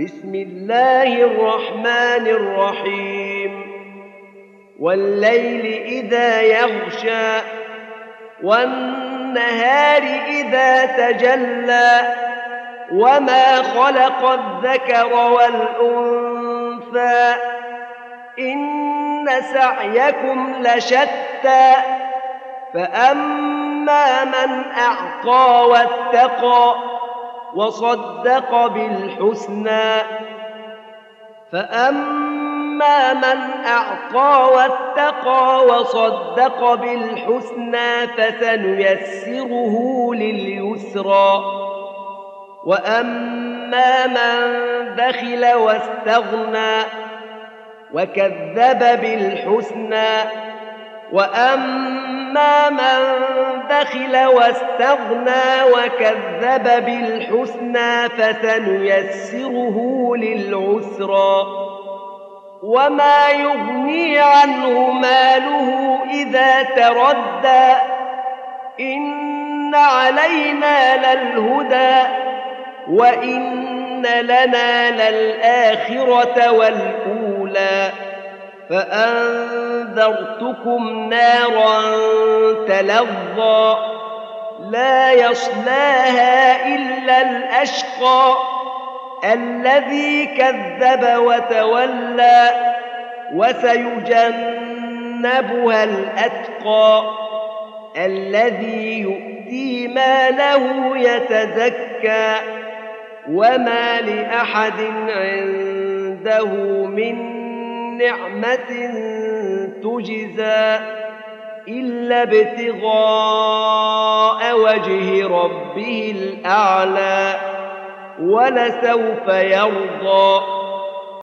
بسم الله الرحمن الرحيم. والليل إذا يغشى والنهار إذا تجلى وما خلق الذكر والأنثى. إن سعيكم لشتى. فأما من أعطى واتقى وصدق بالحسنى. فأما من أعطى واتقى وصدق بالحسنى فسنيسره لليسرى. وأما من بخل واستغنى وكذب بالحسنى. وأما من بخل واستغنى وكذب بالحسنى فسنيسره للعسرى وما يغني عنه ماله إذا تردى. إن علينا للهدى وإن لنا للآخرة والأولى. فأنذرتكم نارا تلظى لا يصلاها إلا الأشقى الذي كذب وتولى وسيجنبها الأتقى الذي يؤتي ماله يتزكى وما لأحد عنده من نعمة تجزى إلا ابتغاء وجه ربه الأعلى ولسوف يرضى